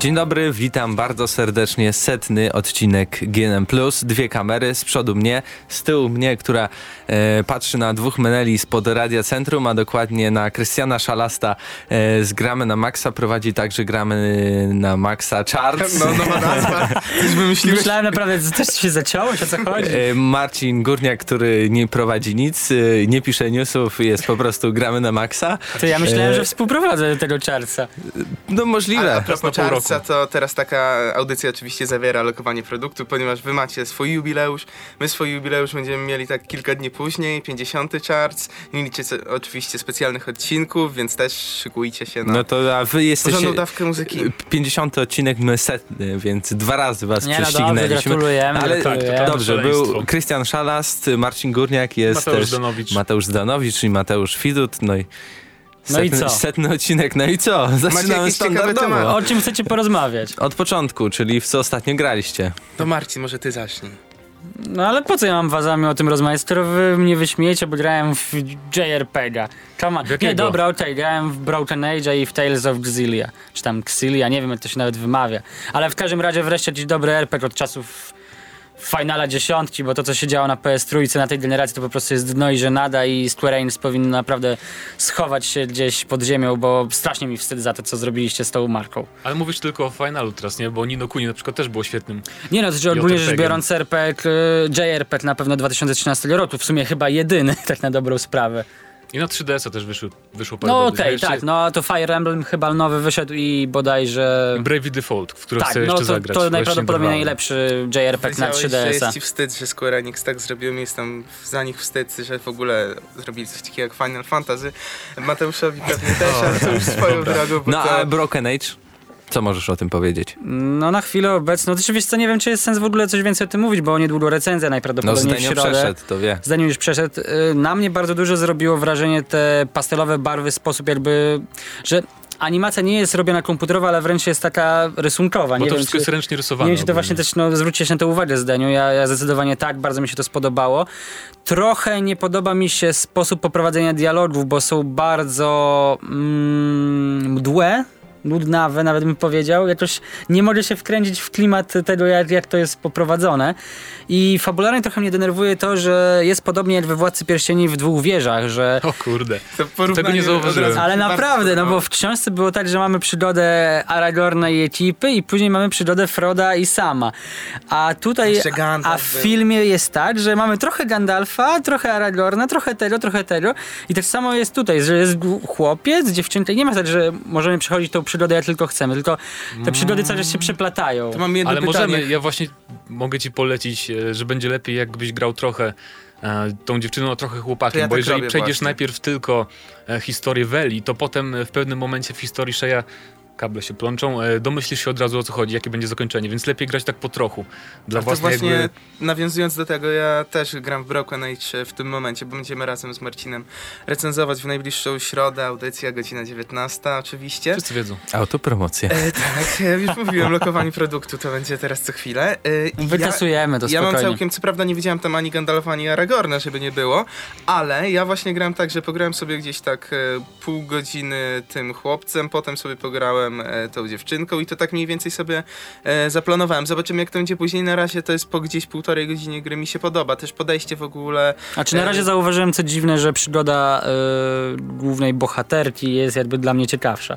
Dzień dobry, witam bardzo serdecznie. Setny odcinek GNM+. Dwie kamery, z przodu mnie, z tyłu mnie, która e, patrzy na dwóch meneli spod Radia Centrum, a dokładnie na Krystiana Szalasta e, z Gramy na Maxa. Prowadzi także Gramy na Maxa Charts. No, nowa nazwa. Coś wymyśliłeś? Myślałem naprawdę, że coś się zaciąłeś, o co chodzi? E, Marcin Górniak, który nie prowadzi nic, e, nie pisze newsów, jest po prostu Gramy na Maxa. To ja myślałem, E, że współprowadzę tego czarca. No możliwe. Ale a propos pół czarca, to teraz taka audycja oczywiście zawiera lokowanie produktu, ponieważ wy macie swój jubileusz, my swój jubileusz będziemy mieli tak kilka dni później, 50. czarc, nie liczę co- oczywiście specjalnych odcinków, więc też szykujcie się na No to a wy jesteście... porządną dawkę muzyki. 50 odcinek, my setny, więc dwa razy was Nie no dobrze, prześcignęliśmy. gratulujemy. Ale gratulujemy. tak, to dobrze, był Krystian Szalast, Marcin Górniak, jest Mateusz też Danowicz. Mateusz Zdanowicz, czyli Mateusz Widut, no i No i setny, co? setny odcinek, no i co? Zaczynamy standardowo. O czym chcecie porozmawiać? Od początku, czyli w co ostatnio graliście. To Marcin, może ty zacznij. No ale po co ja mam wazami o tym rozmawiać, skoro wy mnie wyśmiejecie, bo grałem w JRPG-a. Come on. Nie, dobra, okej, grałem w Broken Age i w Tales of Xillia. Czy tam Xillia, nie wiem jak to się nawet wymawia. Ale w każdym razie wreszcie jakiś dobry RPG od czasów Finala dziesiątki, bo to co się działo na PS3 na tej generacji to po prostu jest dno i żenada i Square Enix powinno naprawdę schować się gdzieś pod ziemią, bo strasznie mi wstyd za to, co zrobiliście z tą marką. Ale mówisz tylko o finalu teraz, nie? Bo Nino Kuni na przykład też było świetnym. Nie no, to znaczy ogólnie rzecz biorąc RPG, JRPG na pewno 2013 roku, w sumie chyba jedyny, tak na dobrą sprawę. I na 3DS-a też wyszło, wyszło parę No okej, jeszcze tak, no to Fire Emblem chyba nowy wyszedł i bodajże... Bravely Default, w który Tak, chcę no jeszcze to, zagrać. to najprawdopodobniej najlepszy JRPG na Powiedziałeś, że 3DS-a. jest ci wstyd, że Square Enix tak zrobił, mi jest tam za nich wstyd, że w ogóle zrobili coś takiego jak Final Fantasy. Mateuszowi pewnie też, ale to już swoją drogą, No to... a Broken Age? Co możesz o tym powiedzieć? No na chwilę obecną, to oczywiście co nie wiem, czy jest sens w ogóle coś więcej o tym mówić, bo niedługo recenzja No najprawdopodobniej w Zdenio środę. przeszedł, to wie. Zdaniu już przeszedł. Y, Na mnie bardzo dużo zrobiło wrażenie te pastelowe barwy, sposób jakby, że animacja nie jest robiona komputerowo, ale wręcz jest taka rysunkowa. Bo nie to wiem, wszystko czy, jest ręcznie nie rysowane. wiem, czy to właśnie też, no zwróćcie się na to uwagę Zdaniu. Ja, ja zdecydowanie tak, bardzo mi się to spodobało. Trochę nie podoba mi się sposób poprowadzenia dialogów, bo są bardzo mm, mdłe, nudnawe, nawet bym powiedział. Jakoś nie mogę się wkręcić w klimat tego, jak, jak to jest poprowadzone. I fabularnie trochę mnie denerwuje to, że jest podobnie jak we Władcy Pierścieni w dwóch wieżach, że O kurde. Tego nie zauważyłem. ale naprawdę, no bo w książce było tak, że mamy przygodę Aragorna i ekipy i później mamy przygodę Froda i Sama. A tutaj, a w filmie jest tak, że mamy trochę Gandalfa, trochę Aragorna, trochę tego, trochę tego i tak samo jest tutaj, że jest chłopiec, dziewczynka i nie ma tak, że możemy przechodzić tą przygodę jak tylko chcemy, tylko te przygody cały czas się przeplatają. To mam jedno Ale pytanie. możemy, ja właśnie mogę ci polecić, e, że będzie lepiej jakbyś grał trochę e, tą dziewczyną, a trochę chłopakiem, ja bo tak jeżeli przejdziesz właśnie. najpierw tylko e, historię Weli, to potem w pewnym momencie w historii Szeja kable się plączą, e, domyślisz się od razu o co chodzi, jakie będzie zakończenie, więc lepiej grać tak po trochu. Dla To właśnie jakby... nawiązując do tego, ja też gram w Broken Age w tym momencie, bo będziemy razem z Marcinem recenzować w najbliższą środę, audycja godzina 19 oczywiście. Wszyscy wiedzą. Autopromocja. E, tak, ja już mówiłem, lokowanie produktu to będzie teraz co chwilę. E, i Wytasujemy to ja, ja mam spokojnie. całkiem, co prawda nie widziałem tam ani Gandalfa, ani Aragorna, żeby nie było, ale ja właśnie grałem tak, że pograłem sobie gdzieś tak e, pół godziny tym chłopcem, potem sobie pograłem e, tą dziewczynką i to tak mniej więcej sobie e, zaplanowałem. Zobaczymy jak to będzie później. Na razie to jest po gdzieś półtorej godzinie gry mi się podoba. Też podejście w ogóle A czy na razie zauważyłem co dziwne, że przygoda głównej bohaterki jest jakby dla mnie ciekawsza.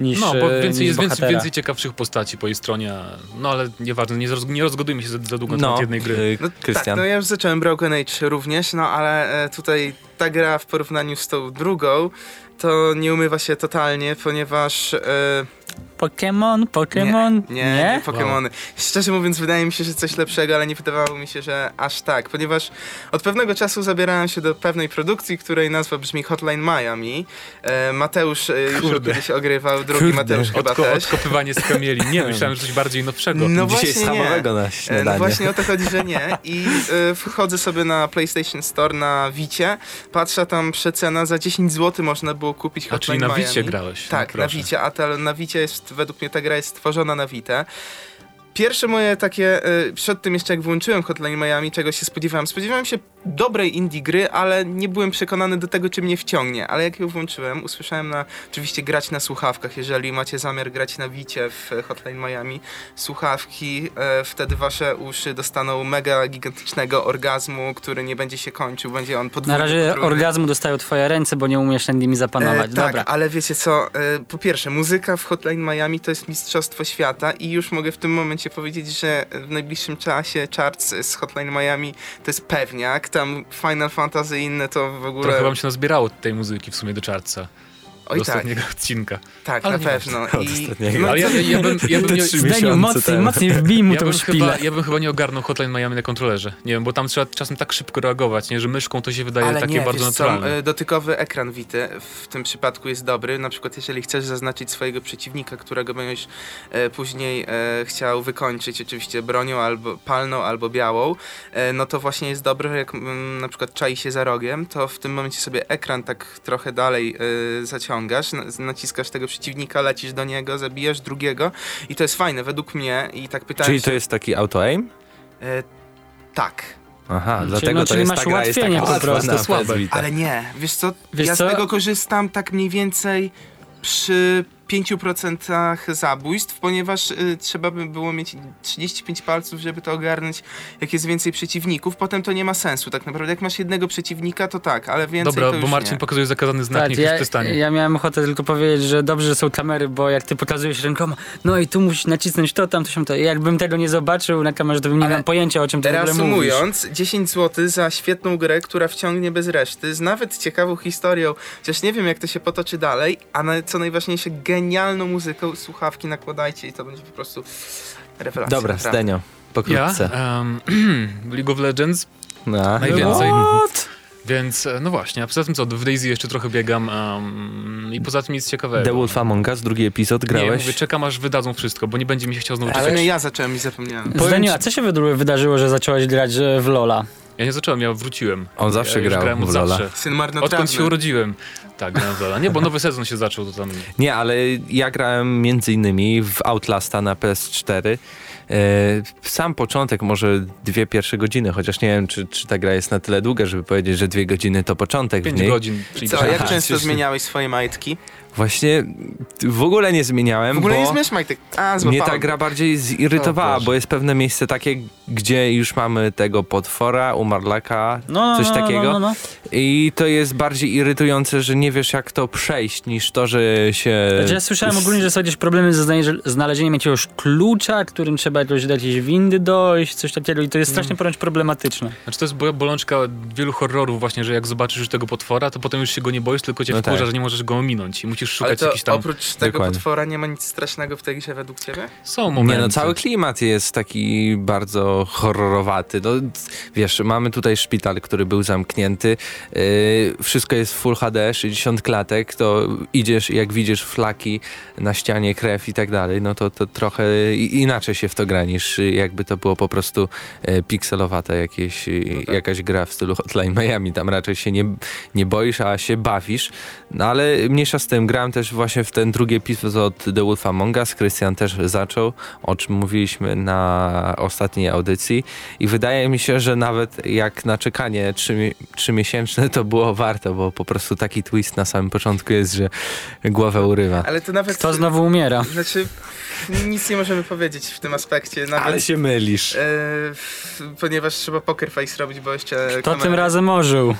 Niż, No, bo y, więcej, niż jest więcej, bohatera. więcej ciekawszych postaci po jej stronie, a- no ale nieważne, nie, roz, nie rozgodujmy się za, za długo na No, temat jednej gry. No, Krystian. Tak, no ja już zacząłem Broken Age również, no ale e, tutaj ta gra w porównaniu z tą drugą to nie umywa się totalnie, ponieważ... E, Pokémon, Pokémon, Nie, nie, nie Pokémony. Szczerze mówiąc, wydaje mi się, że coś lepszego, ale nie wydawało mi się, że aż tak, ponieważ od pewnego czasu zabierałem się do pewnej produkcji, której nazwa brzmi Hotline Miami. E, Mateusz e, już Kurde. kiedyś ogrywał, drugi Kurde. Mateusz chyba Odko, też. odkopywanie z kamieli. Nie, myślałem, że coś bardziej nowszego. No Dzisiaj właśnie nie. schabowego na E, śniadanie. No właśnie o to chodzi, że nie. I e, wchodzę sobie na PlayStation Store na Wicie, patrzę tam przecena, za 10 zł można było kupić A Hotline czyli na Miami. Wicie grałeś. Tak, no, na. Wicie, a ta, na Wicie jest, według mnie ta gra jest stworzona na Witę. Pierwsze moje takie, e, przed tym jeszcze jak włączyłem Hotline Miami, czego się spodziewałem? Spodziewałem się dobrej indie gry, ale nie byłem przekonany do tego, czy mnie wciągnie. Ale jak ją włączyłem, usłyszałem na, oczywiście grać na słuchawkach, jeżeli macie zamiar grać na Wicie w e, Hotline Miami. Słuchawki, e, wtedy wasze uszy dostaną mega gigantycznego orgazmu, który nie będzie się kończył, będzie on podwójny. Na razie potrójny. orgazmu dostają twoje ręce, bo nie umiesz nad nimi zapanować. E, tak, Dobra. ale wiecie co, e, po pierwsze, muzyka w Hotline Miami to jest mistrzostwo świata i już mogę w tym momencie powiedzieć, że w najbliższym czasie charts z Hotline Miami to jest pewniak, tam Final Fantasy i inne to w ogóle... Trochę wam się nazbierało tej muzyki w sumie do czarca. Oj do tak, ostatniego odcinka. tak, ale na pewno. Od I, ostatniego. no, Ale ja, to- ja, bym, ja, bym nie, Zdeniu, mocniej, mocniej wbij mu ja, tą bym szpilę. chyba, ja bym chyba nie ogarnął Hotline Miami na kontrolerze. Nie wiem, bo tam trzeba czasem tak szybko reagować, nie? że myszką to się wydaje ale takie nie, bardzo wiesz co, naturalne. e, dotykowy ekran Wity w tym przypadku jest dobry. Na przykład jeżeli chcesz zaznaczyć swojego przeciwnika, którego będziesz e, później e, chciał wykończyć oczywiście bronią albo palną, albo białą, e, no to właśnie jest dobre, jak mm, na przykład czai się za rogiem, to w tym momencie sobie ekran tak trochę dalej e, zaciągasz, na, naciskasz tego przeciwnika, lecisz do niego, zabijasz drugiego i to jest fajne według mnie i tak pytałem Czyli się, to jest taki auto-aim? e, tak. Aha, Czyli dlatego no, to czyli jest masz ta gra jest taka po prostu, słabe. Ale nie, wiesz co, Wiesz ja co? z tego korzystam tak mniej więcej przy 5% zabójstw, ponieważ y, trzeba by było mieć 35 palców, żeby to ogarnąć, jak jest więcej przeciwników. Potem to nie ma sensu tak naprawdę. Jak masz jednego przeciwnika, to tak, ale więcej Dobra, to już bo Marcin nie. pokazuje zakazany znak, Tak, niech ja, przestanie. ja miałem ochotę tylko powiedzieć, że dobrze, że są kamery, bo jak ty pokazujesz rękoma, no i tu musisz nacisnąć to, tam, to się to. Jakbym tego nie zobaczył na kamerze, to bym nie miał pojęcia, o czym ty w ogóle mówisz. Reasumując, 10 zł za świetną grę, która wciągnie bez reszty, z nawet ciekawą historią, chociaż nie wiem jak to się potoczy dalej, a na, co najważniejsze, genialną muzyką, słuchawki nakładajcie i to będzie po prostu rewelacja. Dobra, naprawdę. Zdenio, Ja? pokrótce. Um, League of Legends, No. najwięcej. What? Więc, e, no właśnie, a poza tym co, w Daisy jeszcze trochę biegam um, i poza tym nic ciekawego. The Wolf Among Us, drugi epizod, Nie, grałeś? mówię, czekam aż wydadzą wszystko, bo nie będzie mi się chciał znowu Ale czekać. nie ja zacząłem i zapomniałem. Zdeniu, a co się wydarzyło, że zacząłeś grać e, w Lola? Ja nie zacząłem, ja wróciłem. On zawsze ja grał grałem w Lola. zawsze. Syn. Odkąd się urodziłem. Tak, grałem w Lola. Nie, bo nowy sezon się zaczął, to tam... Nie, ale ja grałem między innymi w Outlasta na PS4. E, sam początek, może dwie pierwsze godziny, chociaż nie wiem, czy, czy ta gra jest na tyle długa, żeby powiedzieć, że dwie godziny to początek w 5 niej. godzin. Czyli Co, jak Aha, często zmieniałeś swoje majtki? Właśnie w ogóle nie zmieniałem, W ogóle bo nie zmieniasz majtek. A, mnie ta gra bardziej zirytowała, bo jest pewne miejsce takie, gdzie już mamy tego potwora, umarlaka, No, no, coś no, takiego. No, no, no. I to jest bardziej irytujące, że nie wiesz jak to przejść, niż to, że się... Znaczy, ja słyszałem ogólnie, że są jakieś problemy ze znale- znalezieniem jakiegoś klucza, którym trzeba jakoś do jakiejś windy dojść, coś takiego i to jest strasznie ponoć problematyczne. Znaczy to jest bo- bolączka wielu horrorów właśnie, że jak zobaczysz już tego potwora, to potem już się go nie boisz, tylko cię No wkurza, tak. że nie możesz go ominąć i musisz Ale szukać to jakichś tam... oprócz tego Dokładnie. potwora nie ma nic strasznego w tej grze według ciebie? Są momenty. Nie no, cały klimat jest taki bardzo horrorowaty. No, wiesz, mamy tutaj szpital, który był zamknięty. Yy, wszystko jest w Full HD, 60 klatek, to idziesz, jak widzisz flaki na ścianie, krew i tak dalej, no to, to trochę inaczej się w to gra niż jakby to było po prostu e, pikselowate jakieś, No tak. jakaś gra w stylu Hotline Miami. Tam raczej się nie, nie boisz, a się bawisz. No ale mniejsza z tym, grałem też właśnie w ten drugi epizod The Wolf Among Us. Krystian też zaczął, o czym mówiliśmy na ostatniej audycji i wydaje mi się, że nawet jak na czekanie trzy, trzymiesięczne to było warto, bo po prostu taki twist na samym początku jest, że głowę urywa. Ale to nawet... Kto znowu umiera? Znaczy, nic nie możemy powiedzieć w tym aspekcie. Nawet, Ale się mylisz. E, ponieważ trzeba poker face robić, bo jeszcze Kto kamera- tym razem ożył? E,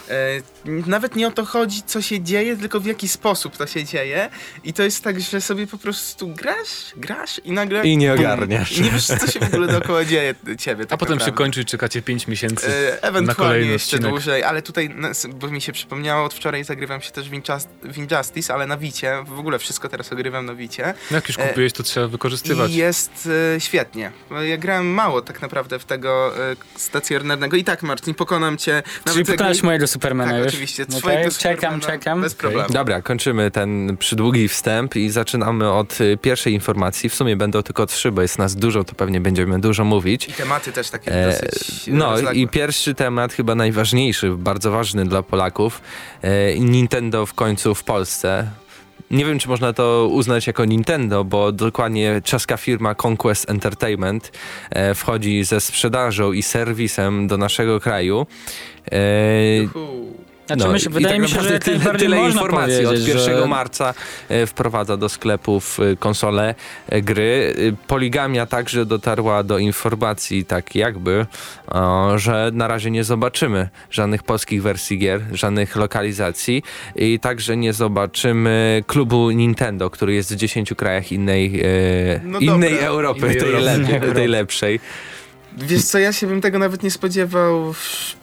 nawet nie o to chodzi, co się dzieje, tylko w jaki sposób to się dzieje. I to jest tak, że sobie po prostu grasz, grasz i nagle... I nie bum. ogarniasz. I nie wiesz, co się w ogóle dookoła dzieje ciebie. A Tak potem się naprawdę. kończy i czekacie 5 miesięcy. E, na Ewentualnie kolejny jeszcze odcinek. dłużej, ale tutaj, na- bo mi się przypomniało, od wczoraj zagrywam się też w Injust- w Injustice, ale na Wicie, w ogóle wszystko teraz ogrywam na Wicie. No jak już e, kupiłeś, to trzeba wykorzystywać. I jest e, świetnie. Ja grałem mało tak naprawdę w tego e, stacjonarnego. I tak, Marcin, pokonam cię. Czyli jak- pokonałeś mojego Supermana Tak, już? oczywiście. Okej, Twojego Czekam, Supermana czekam. Bez problemu. Dobra, kończymy ten przydługi wstęp i zaczynamy od y, pierwszej informacji. W sumie będą tylko trzy, bo jest nas dużo, to pewnie będziemy dużo mówić. I tematy też takie E, dosyć no rozległe. i pierwszy temat, chyba najważniejszy, bardzo ważny dla Polaków. E, Nintendo w końcu w Polsce. nie wiem, czy można to uznać jako Nintendo, bo dokładnie czeska firma Conquest Entertainment e, wchodzi ze sprzedażą i serwisem do naszego kraju. E, Juhu. Znaczy, myślę, i wydaje tak mi się, że jak tyle, najbardziej tyle można informacji. Od powiedzieć, 1 że- marca e, wprowadza do sklepów e, konsole e, gry. Poligamia także dotarła do informacji, tak jakby, że na razie nie zobaczymy żadnych polskich wersji gier, żadnych lokalizacji i także nie zobaczymy klubu Nintendo, który jest w 10 krajach innej, No innej dobra. Europy, Innej tej, Europy. lepiej, Europy. tej lepszej. Wiesz co, ja się bym tego nawet nie spodziewał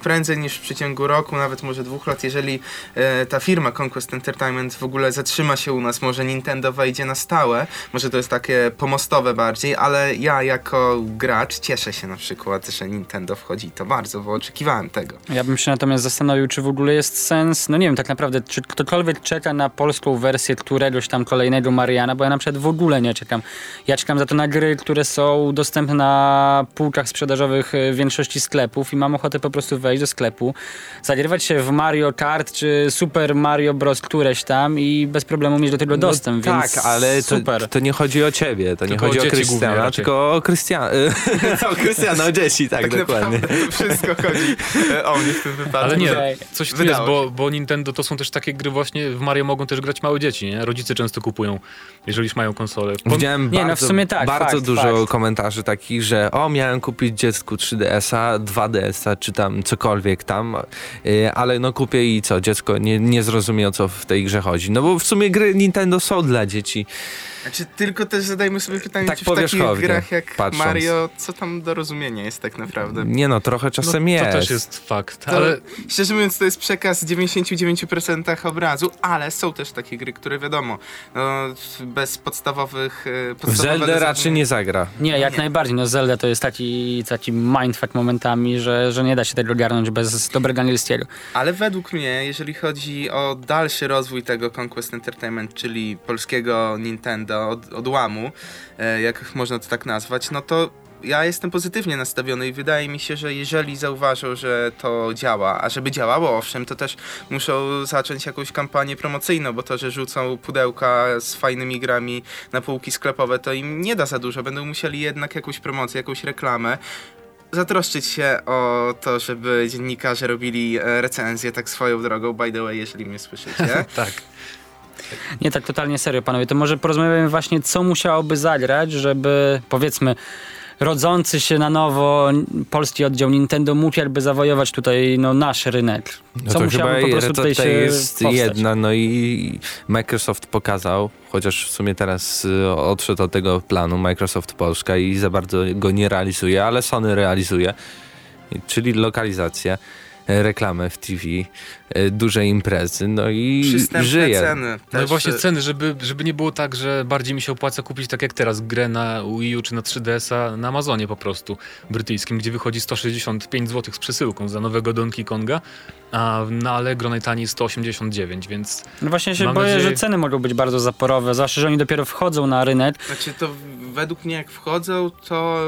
prędzej niż w przeciągu roku, nawet może dwóch lat, jeżeli e, ta firma Conquest Entertainment w ogóle zatrzyma się u nas, może Nintendo wejdzie na stałe, może to jest takie pomostowe bardziej, ale ja jako gracz cieszę się na przykład, że Nintendo wchodzi to bardzo, bo oczekiwałem tego. Ja bym się natomiast zastanowił, czy w ogóle jest sens, no nie wiem, tak naprawdę, czy ktokolwiek czeka na polską wersję któregoś tam kolejnego Mariana, bo ja na przykład w ogóle nie czekam. Ja czekam za to na gry, które są dostępne na półkach sprzedażowych e, w większości sklepów i mam ochotę po prostu wejść do sklepu, zagrywać się w Mario Kart czy Super Mario Bros. któreś tam i bez problemu mieć do tego dostęp, no, więc tak, ale to, super. to nie chodzi o ciebie, to nie Tylko o chodzi o głównie Krystiana, tylko o Krystiana. o Krystiana, o dzieci, tak, dokładnie. naprawdę to wszystko chodzi e, o mnie w tym wypadku. Ale nie, coś tu jest, bo, bo Nintendo to są też takie gry właśnie, w Mario mogą też grać małe dzieci, nie? Rodzice często kupują, jeżeli już mają konsolę. Pom- Widziałem Nie, no w bardzo, sumie tak, bardzo fakt, dużo fakt. komentarzy takich, że o, miałem kupić dziecku 3DS-a, 2DS-a, czy tam cokolwiek tam, y, ale no kupię i co, dziecko nie, nie zrozumie o co w tej grze chodzi. No bo w sumie gry Nintendo są dla dzieci. Znaczy, tylko też zadajmy sobie pytanie, Tak czy w takich grach jak patrząc. Mario, co tam do rozumienia jest tak naprawdę? Nie no, trochę no, czasem jest. To też jest fakt, To, ale Szczerze mówiąc, to jest przekaz 99% obrazu, ale są też takie gry, które wiadomo, no, bez podstawowych. e, W Zeldę raczej nie zagra. Nie, jak Nie. najbardziej. No Zelda to jest taki, taki mindfuck momentami, że, że nie da się tego garnąć bez dobrego angielskiego. Ale według mnie, jeżeli chodzi o dalszy rozwój tego Conquest Entertainment, czyli polskiego Nintendo, od, odłamu, e, jak można to tak nazwać, no to ja jestem pozytywnie nastawiony i wydaje mi się, że jeżeli zauważą, że to działa, a żeby działało, owszem, to też muszą zacząć jakąś kampanię promocyjną, bo to, że rzucą pudełka z fajnymi grami na półki sklepowe, to im nie da za dużo. Będą musieli jednak jakąś promocję, jakąś reklamę zatroszczyć się o to, żeby dziennikarze robili e, recenzję tak swoją drogą, by the way, jeżeli mnie słyszycie. tak. Nie, tak totalnie serio, panowie. To może porozmawiamy właśnie, co musiałoby zagrać, żeby powiedzmy rodzący się na nowo polski oddział Nintendo mógł jakby zawojować tutaj no, nasz rynek. No Co to musiałoby chyba po prostu to tutaj się jest powstać? jedna, no i Microsoft pokazał, chociaż w sumie teraz y, odszedł od tego planu Microsoft Polska i za bardzo go nie realizuje, ale Sony realizuje, czyli lokalizację, e, reklamę w TV, e, duże imprezy, no i Przystępne żyje. ceny. No właśnie e, ceny, żeby, żeby nie było tak, że bardziej mi się opłaca kupić tak jak teraz grę na Wii U czy na 3DS-a na Amazonie po prostu brytyjskim, gdzie wychodzi 165 zł z przesyłką za nowego Donkey Konga, a na Allegro najtaniej 189, więc No właśnie się boję, nadzieję- że ceny mogą być bardzo zaporowe, zwłaszcza, że oni dopiero wchodzą na rynek. Znaczy to według mnie jak wchodzą, to...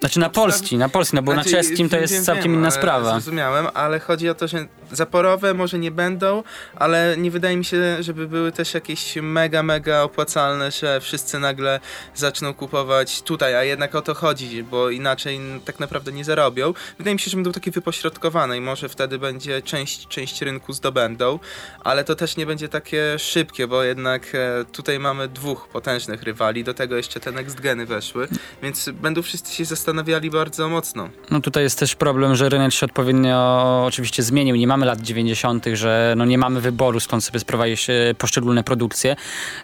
Znaczy na polski, na polski, no bo Znaczy, na czeskim to jest wiem, całkiem wiem, inna sprawa. Zrozumiałem, ale chodzi o to, że zaporowe może nie będą, ale nie wydaje mi się, żeby były też jakieś mega, mega opłacalne, że wszyscy nagle zaczną kupować tutaj, a jednak o to chodzi, bo inaczej tak naprawdę nie zarobią. Wydaje mi się, że będą takie wypośrodkowane i może wtedy będzie część, część rynku zdobędą, ale to też nie będzie takie szybkie, bo jednak e, tutaj mamy dwóch potężnych rywali, do tego jeszcze te next geny weszły, więc będą wszyscy się zastanawiali bardzo mocno. No tutaj jest też problem, że rynek się odpowiednio oczywiście zmienił. Nie mamy lat 90., że no nie mamy wyboru, skąd sobie sprowadzić poszczególne produkcje.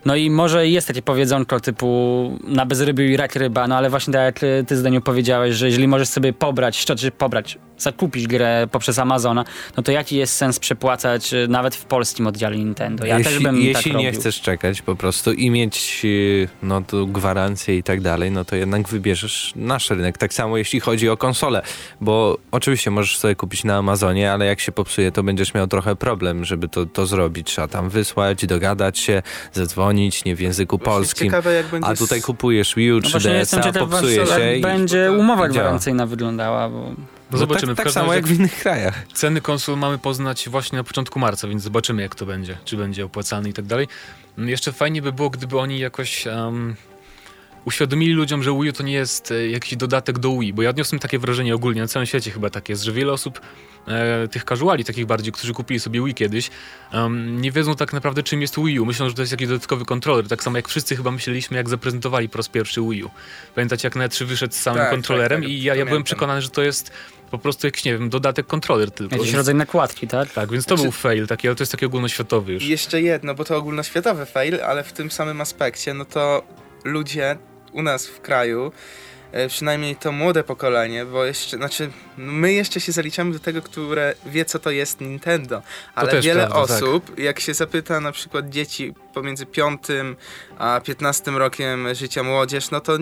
No i może jest takie powiedzonko typu na bezrybiu i rak ryba, no ale właśnie tak jak ty zdaniu powiedziałeś, że jeżeli możesz sobie pobrać, czy pobrać, zakupić grę poprzez Amazona, no to jaki jest sens przepłacać e, nawet w polskim oddziale Nintendo? Ja jeśli też bym jeśli tak nie robił. chcesz czekać po prostu i mieć y, no, tu gwarancję i tak dalej, no to jednak wybierzesz nasz rynek. Tak samo jeśli chodzi o konsole, bo oczywiście możesz sobie kupić na Amazonie, ale jak się popsuje, to będziesz miał trochę problem, żeby to, to zrobić. Trzeba tam wysłać, dogadać się, zadzwonić, nie w języku Właśnie polskim. Ciekawe, jak będzie A tutaj kupujesz Wii U No właśnie jestem 3DS-a, ciekaw, popsuje jak się i będzie umowa gwarancyjna wyglądała, bo No zobaczymy. Tak, w tak każdym samo jak w innych krajach. Ceny konsol mamy poznać właśnie na początku marca, więc zobaczymy jak to będzie, czy będzie opłacalny i tak dalej. Mm, Jeszcze fajnie by było, gdyby oni jakoś um, uświadomili ludziom, że Wii U to nie jest e, jakiś dodatek do Wii, bo ja odniosłem takie wrażenie ogólnie, na całym świecie chyba tak jest, że wiele osób, e, tych casuali takich bardziej, którzy kupili sobie Wii kiedyś, em, nie wiedzą tak naprawdę czym jest Wii U. Myślą, że to jest jakiś dodatkowy kontroler, tak samo jak wszyscy chyba myśleliśmy, jak zaprezentowali po raz pierwszy Wii U. Pamiętacie, jak net wyszedł z samym Tak, kontrolerem tak, tak, i ja, ja byłem przekonany, że to jest po prostu jakiś, nie wiem, dodatek kontroler tylko. Jakiś Więc- rodzaj nakładki, tak? tak, więc to Znaczy- był fail taki, ale to jest taki ogólnoświatowy już. I jeszcze jedno, bo to ogólnoświatowy fail, ale w tym samym aspekcie, no to ludzie u nas w kraju, e, przynajmniej to młode pokolenie, bo jeszcze, znaczy my jeszcze się zaliczamy do tego, które wie co to jest Nintendo, ale wiele prawda, tak. osób, jak się zapyta na przykład dzieci pomiędzy 5 a 15 rokiem życia młodzież, no to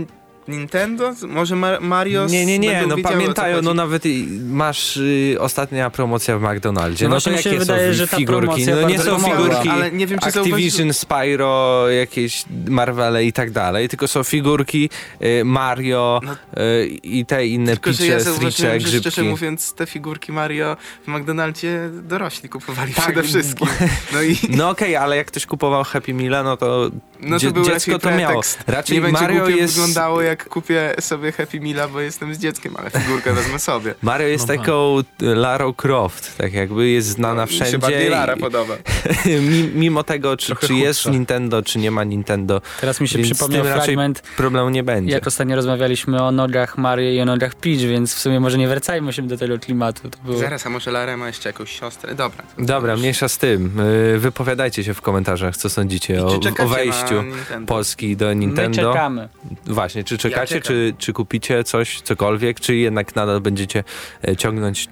Nintendo, może Mar- Mario Nie, nie, nie, no wiedziały, pamiętają, no nawet masz y, ostatnia promocja w McDonaldzie. No No, to mi się jakie wydaje, są figurki? No nie są pomogła. figurki Ale nie wiem, czy Activision, Spyro, jakieś Marvele i tak dalej, tylko są figurki y, Mario No. y, i te inne Tylko, że picze, ja stricze, że szczerze grzybki. mówiąc, te figurki Mario w McDonaldzie dorośli kupowali Tak, przede wszystkim. No i No okej, ale jak ktoś kupował Happy Meal, no to, no to dziecko to miało. Raczej Nie będzie Mario jest... wyglądało, jak kupię sobie Happy Meala, bo jestem z dzieckiem, ale figurkę wezmę sobie. Mario jest No taką Larą Croft, tak jakby jest znana Mi się wszędzie. bardziej Lara podoba. mi- Mimo tego, czy, czy jest. Nintendo, czy nie ma Nintendo, Teraz mi się przypomniał fragment, problemu nie będzie. jak ostatnio rozmawialiśmy o nogach Mario i o nogach Peach, więc w sumie może nie wracajmy się do tego klimatu. To było... Zaraz, a może Lara ma jeszcze jakąś siostrę? Dobra. Dobra, mniejsza z tym. Y, Wypowiadajcie się w komentarzach, co sądzicie o, o wejściu? Polski do My Nintendo. czekamy. Właśnie, czy czekacie, czekam. czy, czy kupicie coś, cokolwiek, czy jednak nadal będziecie e, ciągnąć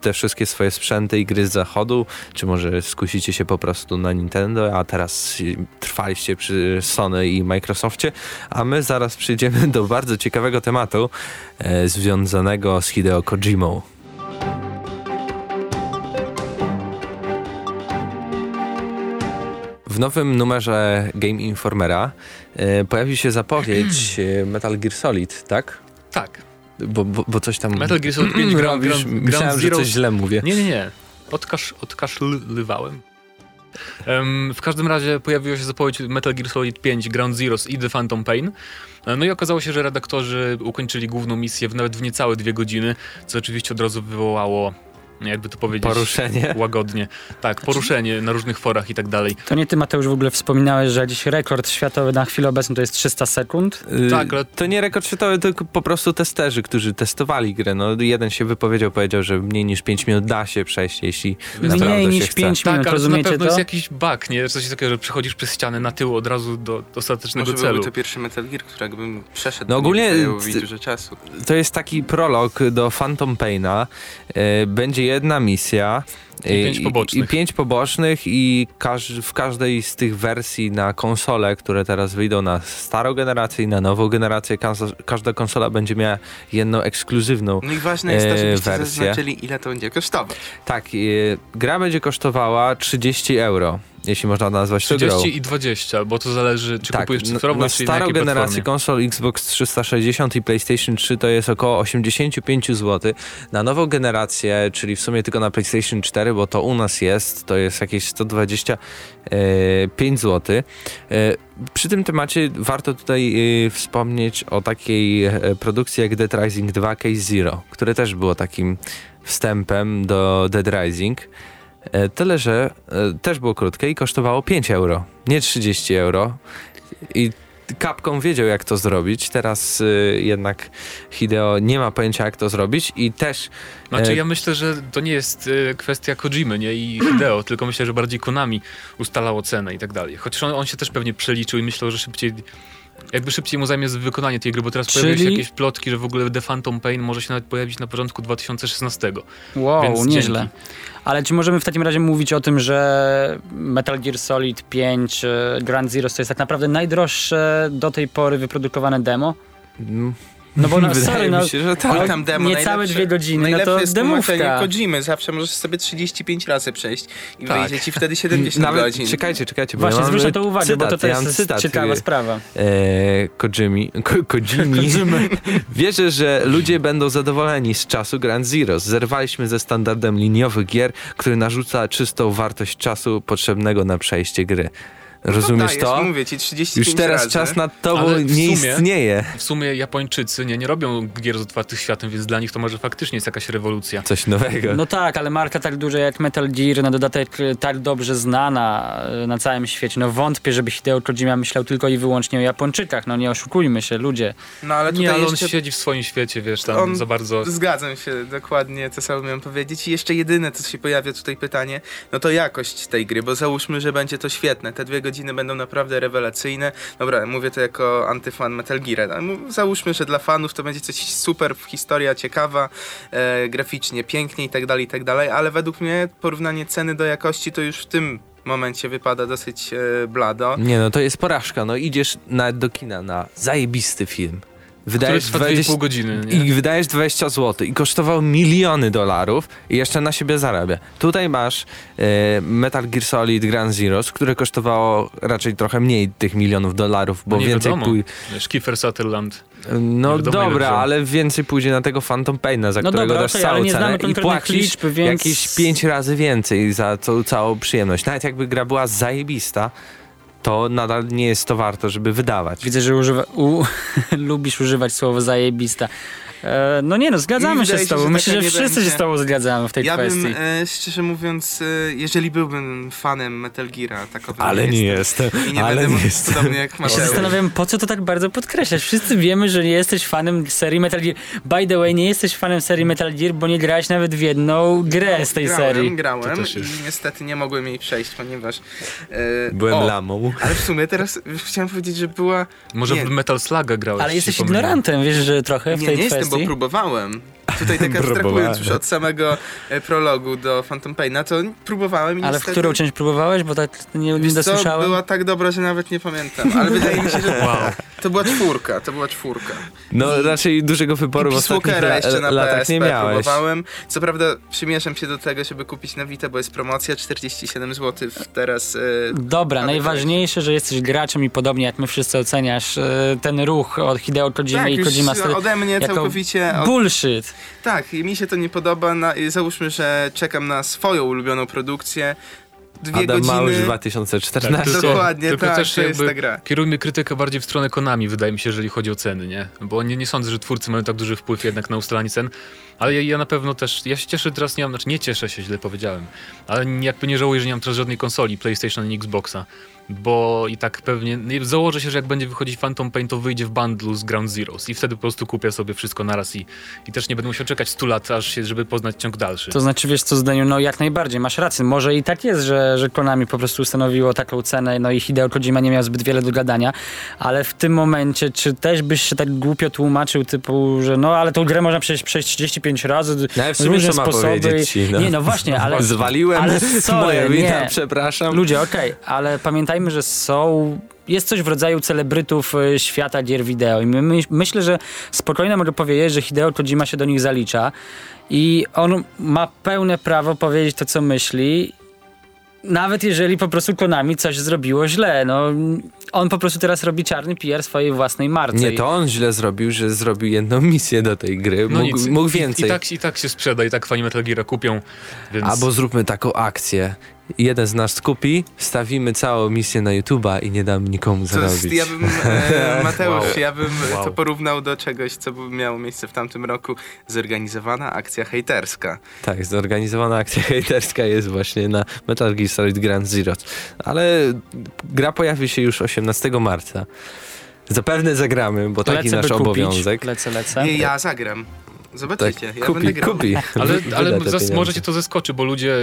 te wszystkie swoje sprzęty i gry z zachodu, czy może skusicie się po prostu na Nintendo, a teraz y, trwaliście przy Sony i Microsoftie, a my zaraz przejdziemy do bardzo ciekawego tematu e, związanego z Hideo Kojimą. W nowym numerze Game Informera e, pojawi się zapowiedź e, Metal Gear Solid, tak? Tak. Bo, bo, bo coś tam Metal Gear Solid 5 Ground, robisz. Ground, Ground Myślałem, że coś źle mówię. Nie, nie, nie. Odkasz, odkaszlywałem. Em, w każdym razie pojawiła się zapowiedź Metal Gear Solid 5 Ground Zeroes i The Phantom Pain. E, No i okazało się, że redaktorzy ukończyli główną misję w nawet w niecałe dwie godziny, co oczywiście od razu wywołało, jakby to powiedzieć, Poruszenie. łagodnie. Tak, poruszenie na różnych forach i tak dalej. To nie ty, Mateusz, w ogóle wspominałeś, że dziś rekord światowy na chwilę obecną to jest 300 sekund. Y, Tak, ale- To nie rekord światowy, tylko po prostu testerzy, którzy testowali grę. No, jeden się wypowiedział, powiedział, że mniej niż 5 minut da się przejść, jeśli Mniej się niż chce. 5 Tak, minut, ale to na rozumiecie pewno to? jest jakiś bug, nie? Coś takiego, że przechodzisz przez ścianę na tył od razu do ostatecznego Może celu. byłby to pierwszy Metal Gear, którego bym przeszedł. No to ogólnie ty- dużo czasu. To jest taki prolog do Phantom Paina. E, będzie jedna misja. I pięć pobocznych. I, pięć pobocznych i każ, w każdej z tych wersji na konsole, które teraz wyjdą na starą generację i na nową generację, każda, każda konsola będzie miała jedną ekskluzywną. No i ważne jest to, e, żebyście wersję. zaznaczyli, ile to będzie kosztować. Tak, e, gra będzie kosztowała 30 euro, jeśli można nazwać to grą. 30 i 20, bo to zależy, czy tak, kupujesz na, cyfrowo, na czy na starą jakiej generację platformie. konsol Xbox 360 i PlayStation 3 to jest około 85 zł. Na nową generację, czyli w sumie tylko na PlayStation 4, bo to u nas jest, to jest jakieś 125 zł. E, Przy tym temacie warto tutaj e, wspomnieć o takiej e, produkcji jak Dead Rising 2 Case Zero, które też było takim wstępem do Dead Rising. E, Tyle, że e, też było krótkie i kosztowało 5 euro, nie 30 euro. I Capcom wiedział, jak to zrobić. Teraz y, jednak Hideo nie ma pojęcia, jak to zrobić i też Znaczy E, ja myślę, że to nie jest e, kwestia Kojimy nie? i Hideo, tylko myślę, że bardziej Konami ustalało cenę i tak dalej. Chociaż on, on się też pewnie przeliczył i myślał, że szybciej jakby szybciej mu zajmie wykonanie tej gry, bo teraz pojawiły się Czyli- jakieś plotki, że w ogóle The Phantom Pain może się nawet pojawić na początku 2016. Wow, Więc nieźle. dzięki. Ale czy możemy w takim razie mówić o tym, że Metal Gear Solid 5 e, Grand Zero to jest tak naprawdę najdroższe do tej pory wyprodukowane demo? mm, No bo no, Wydaje sorry, mi no, się, że tak. tam demo, niecałe dwie godziny, no to jest demówka. Kojimy, zawsze możesz sobie 35 razy przejść i Tak. wyjdzie ci wtedy 70 Nawet, godzin. czekajcie, czekajcie, bo Właśnie, ja na to uwagę, bo to cytat, ja też mam jest cytat, ciekawa y, sprawa. e, Kojimi, ko, Kojimi. Wierzę, że ludzie będą zadowoleni z czasu Grand Zero. Zerwaliśmy ze standardem liniowych gier, który narzuca czystą wartość czasu potrzebnego na przejście gry. Rozumiesz dajesz, to? Mówię ci 35 Już teraz razy. czas nad tobą Ale w nie sumie- istnieje. W sumie Japończycy nie, nie robią gier z otwartym światem, więc dla nich to może faktycznie jest jakaś rewolucja. Coś nowego. No tak, ale marka tak duża jak Metal Gear, na dodatek y, tak dobrze znana y, na całym świecie. No wątpię, żeby Hideo Kojima myślał tylko i wyłącznie o Japończykach. No nie oszukujmy się, ludzie. No ale tutaj Nie, ale on jeszcze... siedzi w swoim świecie, wiesz, tam On- za bardzo... Zgadzam się dokładnie, co samo miałem powiedzieć. I jeszcze jedyne, co się pojawia tutaj pytanie, no to jakość tej gry, bo załóżmy, że będzie to świetne. Te dwie godziny będą naprawdę rewelacyjne. Dobra, mówię to jako antyfan Metal Gear. mu- Załóżmy, że dla fanów to będzie coś super, historia ciekawa, e, graficznie pięknie i tak dalej, i tak dalej, ale według mnie porównanie ceny do jakości to już w tym momencie wypada dosyć e, blado. Nie no, to jest porażka. No idziesz nawet do kina na zajebisty film. Wydajesz trwa 20, 2,5 godziny, nie? i wydajesz 20 zł i kosztował miliony dolarów i jeszcze na siebie zarabia. Tutaj masz e, Metal Gear Solid Grand Zeroes, które kosztowało raczej trochę mniej tych milionów dolarów, bo No więcej wiadomo. pój... Wiesz, Kiefer Sutherland. No wiadomo, ile dobra, ale więcej pójdzie na tego Phantom Paina, za No którego dobra, dasz okej, całą cenę i płacisz liczb, więc... jakieś 5 razy więcej za tą całą przyjemność. Nawet jakby gra była zajebista, to nadal nie jest to warto, żeby wydawać. Widzę, że używa, u, lubisz używać słowo zajebista. E, no nie no, zgadzamy się z się, tobą. że Myślę, że wszyscy będzie. się z tobą zgadzamy w tej Ja kwestii. bym, e, szczerze mówiąc, e, jeżeli byłbym fanem Metal Geara, takowym Ale nie jestem, jestem, I nie ale będę nie jestem. podobnie jak Ja się zastanawiam, po co to tak bardzo podkreślać. Wszyscy wiemy, że nie jesteś fanem serii Metal Gear. By the way, nie jesteś fanem serii Metal Gear, bo nie grałeś nawet w jedną grę z tej grałem, serii. Grałem też i niestety nie mogłem jej przejść, ponieważ... E, Byłem o, lamą. Ale w sumie teraz chciałem powiedzieć, że była... Może Nie. w Metal Sluga grałeś. Ale jesteś ignorantem, wiesz, że trochę w Nie, tej nie jestem, kwestii. Bo próbowałem. Tutaj tak abstrahując już od samego e, prologu do Phantom Paina, to próbowałem i Ale w niestety... którą część próbowałeś? Bo tak nie, nie dosłyszałem. była tak dobra, że nawet nie pamiętam, ale wydaje mi się, że Wow. to była czwórka, to była czwórka. No raczej dużego wyboru w I ostatnich la- jeszcze na latach PSP nie miałeś. próbowałem. Co prawda przymierzam się do tego, żeby kupić na Vita, bo jest promocja 47 zł teraz. E, Dobra, najważniejsze, że jesteś graczem i podobnie jak my wszyscy oceniasz e, ten ruch od Hideo Kojima tak, i już Kojima ode mnie jako całkowicie... Od, Bullshit. Tak, i mi się to nie podoba. Na, załóżmy, że czekam na swoją ulubioną produkcję. Dwie Adam godziny... Małysz 2014. tylko- Dokładnie, tylko tak, też to jest ta gra. Kierujmy krytykę bardziej w stronę Konami, wydaje mi się, jeżeli chodzi o ceny, nie? Bo nie, nie sądzę, że twórcy mają tak duży wpływ jednak na ustalanie cen. Ale ja, ja na pewno też, ja się cieszę teraz, nie mam, znaczy nie cieszę się, źle powiedziałem, ale nie- jakby nie żałuję, że nie mam teraz żadnej konsoli, PlayStation ani Xboxa. Bo i tak pewnie, nie, założę się, że jak będzie wychodzić Phantom Pain, to wyjdzie w bundlu z Ground Zeroes i wtedy po prostu kupię sobie wszystko naraz i, i też nie będę musiał czekać 100 lat, aż się, żeby poznać ciąg dalszy. To znaczy, wiesz co, zdaniu, no jak najbardziej, masz rację. Może i tak jest, że, że Konami po prostu ustanowiło taką cenę, no i Hideo Kojima nie miał zbyt wiele do gadania, ale w tym momencie, czy też byś się tak głupio tłumaczył, typu, że no, ale tą grę można przejść, przejść 35 razy, No, w sumie różne co sposoby. ci, no. Nie, no właśnie, ale... Zwaliłem ale sorry, moje wina, nie. przepraszam. Ludzie, okej, ale pamiętajmy, że są. Jest coś w rodzaju celebrytów e, świata gier wideo. I my, my, myślę, że spokojnie mogę powiedzieć, że Hideo Kojima się do nich zalicza. I on ma pełne prawo powiedzieć to, co myśli. Nawet jeżeli po prostu Konami coś zrobiło źle. No, on po prostu teraz robi czarny PR swojej własnej marce. Nie, to on źle zrobił, że zrobił jedną misję do tej gry. No mógł, nic, mógł i- więcej. I, tak, I tak się sprzeda, i tak fani Metal Geara kupią, więc... Albo zróbmy taką akcję. Jeden z nas kupi, stawimy całą misję na YouTube'a i nie dam nikomu To jest, ja bym, e, Mateusz, Wow. ja bym e, to Wow. porównał do czegoś, co by miało miejsce w tamtym roku. Zorganizowana akcja hejterska. Tak, zorganizowana akcja hejterska jest właśnie na Metal Gear Solid Grand Zero. Ale gra pojawi się już 18 marca. Zapewne zagramy, bo taki lecę, nasz kupić. obowiązek. Lecę, lecę. Nie, ja zagram. Zobaczycie, ja kupi, będę grał. kupi. Ale, ale zas, może cię to zaskoczy, bo ludzie,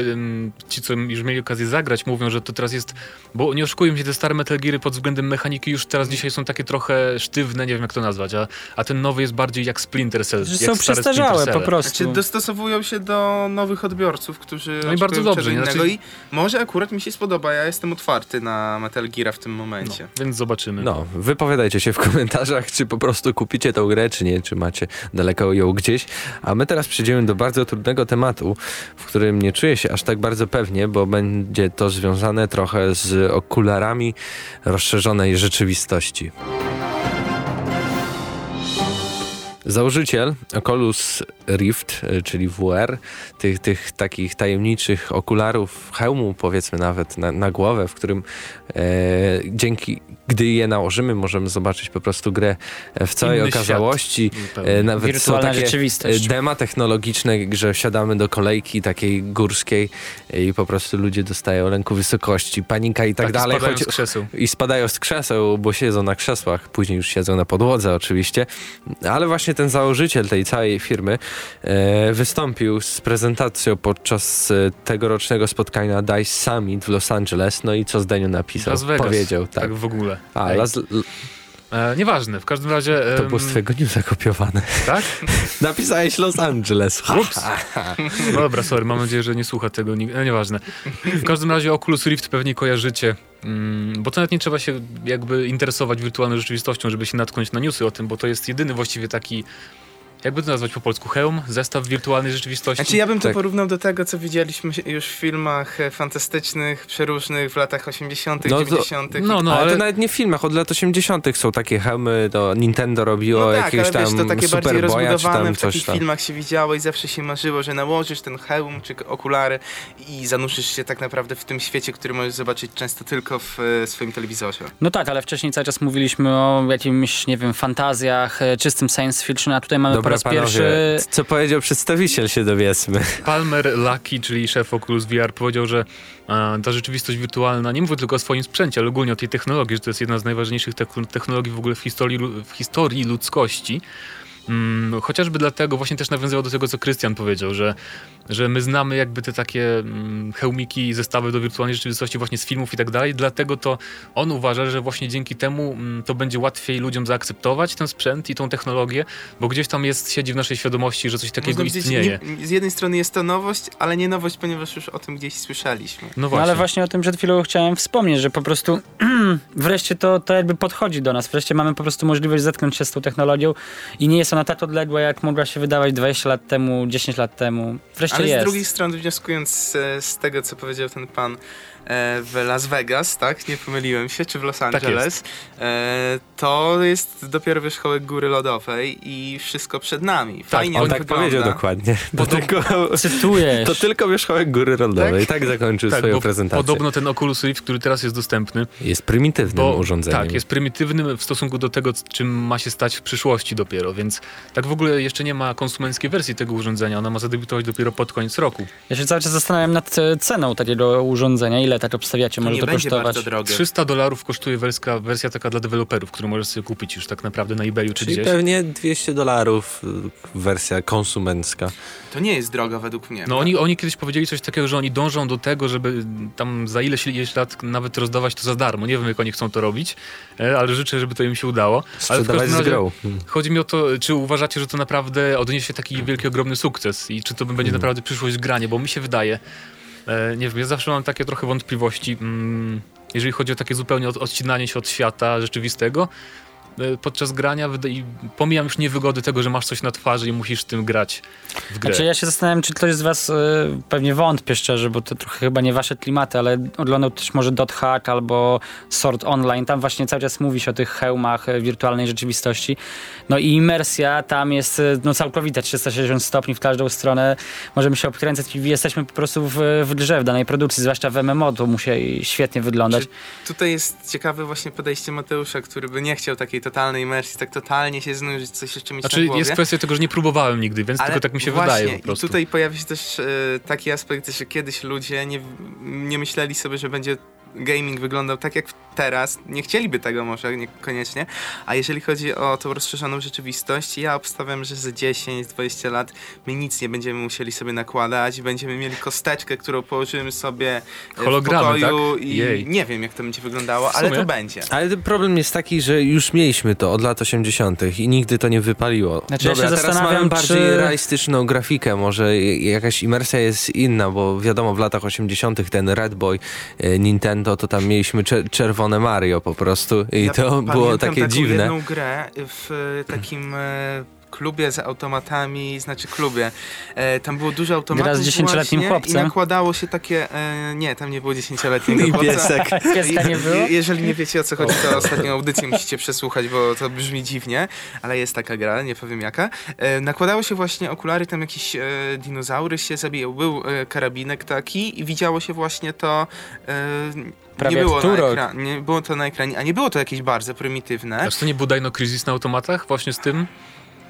ci co już mieli okazję zagrać, mówią, że to teraz jest, bo nie oszukujmy się, te stare Metal Geary pod względem mechaniki już teraz dzisiaj są takie trochę sztywne, nie wiem jak to nazwać, a, a ten nowy jest bardziej jak Splinter Cell. Że jak są przestarzałe po prostu. Znaczy dostosowują się do nowych odbiorców, którzy No i bardzo dobrze, czego znaczy- innego i może akurat mi się spodoba, ja jestem otwarty na Metal Gear w tym momencie. No, więc zobaczymy. No, wypowiadajcie się w komentarzach, czy po prostu kupicie tą grę, czy nie, czy macie daleko ją gdzieś. A my teraz przejdziemy do bardzo trudnego tematu, w którym nie czuję się aż tak bardzo pewnie, bo będzie to związane trochę z okularami rozszerzonej rzeczywistości. Założyciel Oculus Rift, czyli VR, tych, tych takich tajemniczych okularów, hełmu powiedzmy nawet na, na głowę, w którym e, dzięki, gdy je nałożymy, możemy zobaczyć po prostu grę w całej Inny okazałości. Zupełnie. E, nawet są Wirtualna takie rzeczywistość. e, dema technologiczne, że wsiadamy do kolejki takiej górskiej e, i po prostu ludzie dostają lęku wysokości, panika i tak, i dalej. spadają choć- z krzeseł. i spadają z krzeseł, bo siedzą na krzesłach, później już siedzą na podłodze oczywiście. Ale właśnie ten założyciel tej całej firmy e, wystąpił z prezentacją podczas e, tegorocznego spotkania DICE Summit w Los Angeles. No i co Zdeniu napisał? Las Vegas. Powiedział, tak. Tak w ogóle. A, Ej. Las, E, nieważne, w każdym razie... to było z twojego newsa kopiowane. Tak? Napisałeś Los Angeles. Ups. No dobra, sorry, mam nadzieję, że nie słucha tego, nikt- no nieważne. W każdym razie Oculus Rift pewnie kojarzycie, mm, bo to nawet nie trzeba się jakby interesować wirtualną rzeczywistością, żeby się natknąć na newsy o tym, bo to jest jedyny właściwie taki, jakby to nazwać po polsku, hełm, zestaw wirtualnej rzeczywistości. Znaczy ja bym to Tak. porównał do tego, co widzieliśmy już w filmach e, fantastycznych, przeróżnych w latach 80., No to- 90. no, no, ale, ale to nawet nie w filmach, od lat 80. są takie hełmy, to Nintendo robiło No tak, ale wiesz, tam to takie bardziej Superboya czy rozbudowane w takich tam. filmach się widziało i zawsze się marzyło, że nałożysz ten hełm czy okulary i zanurzysz się tak naprawdę w tym świecie, który możesz zobaczyć często tylko w e, swoim telewizorze. No tak, ale wcześniej cały czas mówiliśmy o jakimś, nie wiem, fantazjach, e, czystym science fiction, a tutaj mamy po raz panowie, pierwszy... co powiedział przedstawiciel się dowiedzmy. Palmer Lucky, czyli szef Oculus VR, powiedział, że e, ta rzeczywistość wirtualna, nie mówię tylko o swoim sprzęcie, ale ogólnie o tej technologii, że to jest jedna z najważniejszych techn- technologii w ogóle w historii, w historii ludzkości. Mm, chociażby dlatego właśnie też nawiązywał do tego, co Krystian powiedział, że, że my znamy jakby te takie mm, hełmiki, zestawy do wirtualnej rzeczywistości właśnie z filmów i tak dalej, dlatego to on uważa, że właśnie dzięki temu mm, to będzie łatwiej ludziom zaakceptować ten sprzęt i tą technologię, bo gdzieś tam jest, siedzi w naszej świadomości, że coś takiego Można istnieje. nie- z jednej strony jest to nowość, ale nie nowość, ponieważ już o tym gdzieś słyszeliśmy. No No właśnie. ale właśnie o tym przed chwilą chciałem wspomnieć, że po prostu wreszcie to, to jakby podchodzi do nas. Wreszcie mamy po prostu możliwość zetknąć się z tą technologią i nie jest ona tak odległa, jak mogła się wydawać 20 lat temu, 10 lat temu. Wreszcie Ale jest. z drugiej strony, wnioskując e, z tego, co powiedział ten pan w Las Vegas, tak? Nie pomyliłem się, czy w Los Tak Angeles. e, to jest dopiero wierzchołek góry lodowej i wszystko przed nami. Fajnie On on tak wygląda. powiedział dokładnie. To tylko, Cytujesz. to tylko wierzchołek góry rodowej. Tak, zakończył Tak, swoją bo prezentację. podobno ten Oculus Rift, który teraz jest dostępny, Jest prymitywnym bo urządzeniem. tak, jest prymitywnym w stosunku do tego, czym ma się stać w przyszłości dopiero, więc tak w ogóle jeszcze nie ma konsumenckiej wersji tego urządzenia, ona ma zadebiutować dopiero pod koniec roku. Ja się cały czas zastanawiam nad e, ceną takiego urządzenia. Ile tak obstawiacie? To Może nie to będzie kosztować? bardzo drogie. 300 dolarów kosztuje wersja, wersja taka dla deweloperów, którą możesz sobie kupić już tak naprawdę na eBayu czy Czyli gdzieś. pewnie 200 dolarów y, wersja konsumencka. To nie jest droga według mnie. No oni, oni kiedyś powiedzieli coś takiego, że oni dążą do tego, żeby tam za ileś, ileś lat nawet rozdawać to za darmo. Nie wiem, jak oni chcą to robić, e, ale życzę, żeby to im się udało. Ale w każdym z razie grą. chodzi mi o to, czy uważacie, że to naprawdę odniesie taki wielki, ogromny sukces i czy to będzie naprawdę przyszłość granie, bo mi się wydaje, nie wiem, ja zawsze mam takie trochę wątpliwości, mm, jeżeli chodzi o takie zupełnie od, odcinanie się od świata rzeczywistego, e, podczas grania i pomijam już niewygody tego, że masz coś na twarzy i musisz tym grać w grę. Znaczy ja się zastanawiam, czy ktoś z was, e, pewnie wątpię szczerze, bo to trochę chyba nie wasze klimaty, ale oglądał też może Dot Hack albo Sword Online, tam właśnie cały czas mówi się o tych hełmach e, wirtualnej rzeczywistości. No i imersja tam jest e, no, całkowita, 360 stopni w każdą stronę, możemy się obkręcać i jesteśmy po prostu w, w grze, w danej produkcji, zwłaszcza w MMO, to musi świetnie wyglądać. Czy tutaj jest ciekawe właśnie podejście Mateusza, który by nie chciał takiej totalnej imersji, tak totalnie się znurzyć, coś jeszcze mieć Znaczy na głowie. jest kwestia tego, że nie próbowałem nigdy, więc tylko tak mi się właśnie, wydaje po prostu. I tutaj pojawia się też e, taki aspekt, że kiedyś ludzie nie, nie myśleli sobie, że będzie gaming wyglądał tak jak teraz, nie chcieliby tego może niekoniecznie, a jeżeli chodzi o tą rozszerzoną rzeczywistość, ja obstawiam, że za 10-20 lat my nic nie będziemy musieli sobie nakładać, będziemy mieli kosteczkę, którą położymy sobie e, Hologramy, w pokoju tak? i Jej. nie wiem jak to będzie wyglądało, ale to będzie. Ale problem jest taki, że już mieliśmy to od lat 80. i nigdy to nie wypaliło. Znaczy, ja się Dobra, teraz zastanawiam, mamy bardziej czy- realistyczną grafikę, może jakaś imersja jest inna, bo wiadomo, w latach 80. ten Red Boy e, Nintendo, to tam mieliśmy cze- czerwone Mario po prostu i Ja to było takie dziwne. jedną grę w takim e, klubie z automatami, znaczy klubie. E, tam było dużo automatów Gra z 10-letnim właśnie chłopcem. I nakładało się takie... E, nie, tam nie było 10-letniego I chłopca. piesek. Pieska nie było? Je- Jeżeli nie wiecie o co chodzi, to ostatnią audycję musicie przesłuchać, bo to brzmi dziwnie, ale jest taka gra, nie powiem jaka. E, nakładało się właśnie okulary, tam jakieś e, dinozaury się zabijał. Był e, karabinek taki i widziało się właśnie to. E, Prawie nie było na ekranie, nie było to na ekranie, a nie było to jakieś bardzo prymitywne. Aż to nie był Dino Crisis na automatach właśnie z tym?